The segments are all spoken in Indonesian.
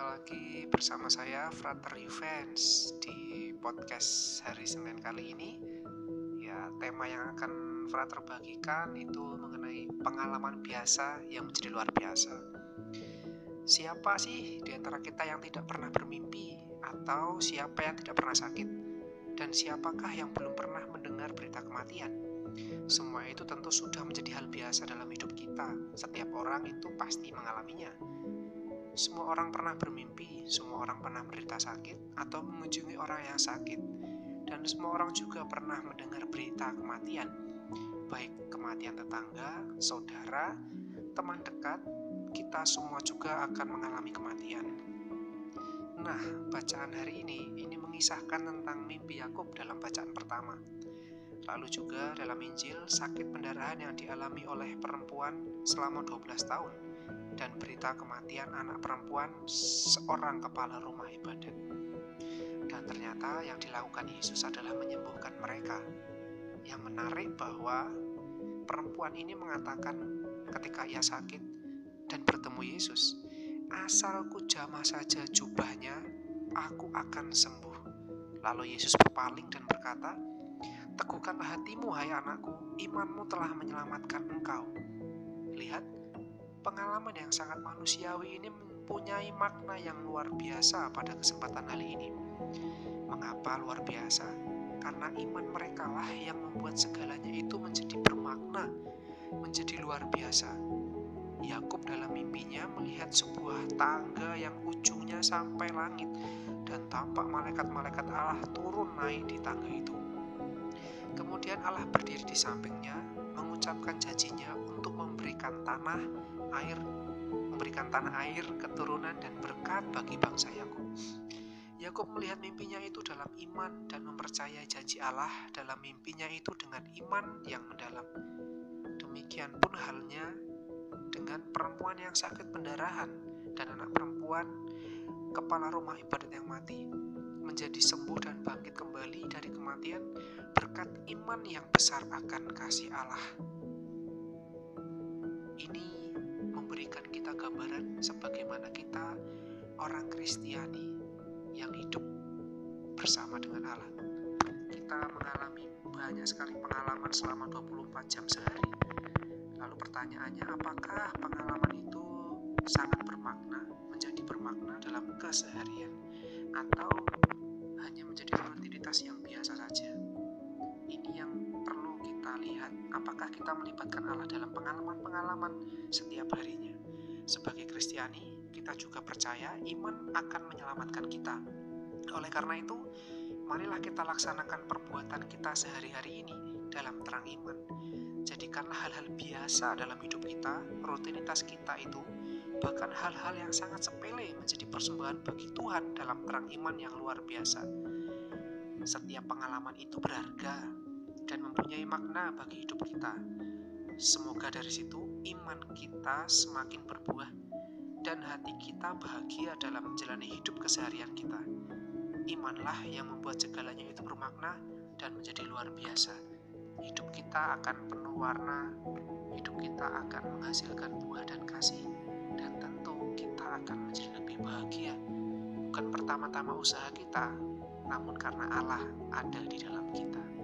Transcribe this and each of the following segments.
lagi bersama saya Frater Juvens di podcast hari Senin kali ini. Ya, tema yang akan Frater bagikan itu mengenai pengalaman biasa yang menjadi luar biasa. Siapa sih di antara kita yang tidak pernah bermimpi atau siapa yang tidak pernah sakit? Dan siapakah yang belum pernah mendengar berita kematian? Semua itu tentu sudah menjadi hal biasa dalam hidup kita. Setiap orang itu pasti mengalaminya semua orang pernah bermimpi, semua orang pernah menderita sakit atau mengunjungi orang yang sakit, dan semua orang juga pernah mendengar berita kematian, baik kematian tetangga, saudara, teman dekat, kita semua juga akan mengalami kematian. Nah, bacaan hari ini ini mengisahkan tentang mimpi Yakub dalam bacaan pertama. Lalu juga dalam Injil sakit pendarahan yang dialami oleh perempuan selama 12 tahun dan berita kematian anak perempuan seorang kepala rumah ibadat. Dan ternyata yang dilakukan Yesus adalah menyembuhkan mereka. Yang menarik bahwa perempuan ini mengatakan ketika ia sakit dan bertemu Yesus, asalku jamah saja jubahnya, aku akan sembuh. Lalu Yesus berpaling dan berkata, Teguhkanlah hatimu, hai anakku, imanmu telah menyelamatkan engkau. Lihat, pengalaman yang sangat manusiawi ini mempunyai makna yang luar biasa pada kesempatan kali ini. Mengapa luar biasa? Karena iman mereka lah yang membuat segalanya itu menjadi bermakna, menjadi luar biasa. Yakub dalam mimpinya melihat sebuah tangga yang ujungnya sampai langit dan tampak malaikat-malaikat Allah turun naik di tangga itu. Kemudian Allah berdiri di sampingnya, mengucapkan janjinya untuk memberikan tanah, air, memberikan tanah air, keturunan dan berkat bagi bangsa Yakub. Yakub melihat mimpinya itu dalam iman dan mempercayai janji Allah dalam mimpinya itu dengan iman yang mendalam. Demikian pun halnya dengan perempuan yang sakit pendarahan dan anak perempuan kepala rumah ibadat yang mati menjadi sembuh dan bangkit kembali dari kematian berkat iman yang besar akan kasih Allah. Ini memberikan kita gambaran sebagaimana kita orang Kristiani yang hidup bersama dengan Allah. Kita mengalami banyak sekali pengalaman selama 24 jam sehari. Lalu pertanyaannya, apakah pengalaman itu sangat bermakna, menjadi bermakna dalam keseharian atau hanya menjadi rutinitas yang biasa saja? Ini yang perlu kita lihat, apakah kita melibatkan Allah dalam pengalaman-pengalaman setiap harinya. Sebagai Kristiani, kita juga percaya iman akan menyelamatkan kita. Oleh karena itu, marilah kita laksanakan perbuatan kita sehari-hari ini dalam terang iman. Jadikanlah hal-hal biasa dalam hidup kita, rutinitas kita itu, bahkan hal-hal yang sangat sepele menjadi persembahan bagi Tuhan dalam terang iman yang luar biasa. Setiap pengalaman itu berharga dan mempunyai makna bagi hidup kita. Semoga dari situ iman kita semakin berbuah dan hati kita bahagia dalam menjalani hidup keseharian kita. Imanlah yang membuat segalanya itu bermakna dan menjadi luar biasa. Hidup kita akan penuh warna, hidup kita akan menghasilkan buah dan kasih, dan tentu kita akan menjadi lebih bahagia. Bukan pertama-tama usaha kita, namun karena Allah ada di dalam kita.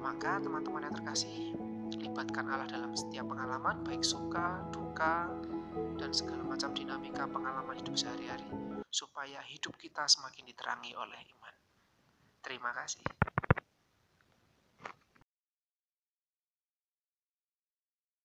Maka teman-teman yang terkasih, libatkan Allah dalam setiap pengalaman, baik suka, duka, dan segala macam dinamika pengalaman hidup sehari-hari, supaya hidup kita semakin diterangi oleh iman. Terima kasih.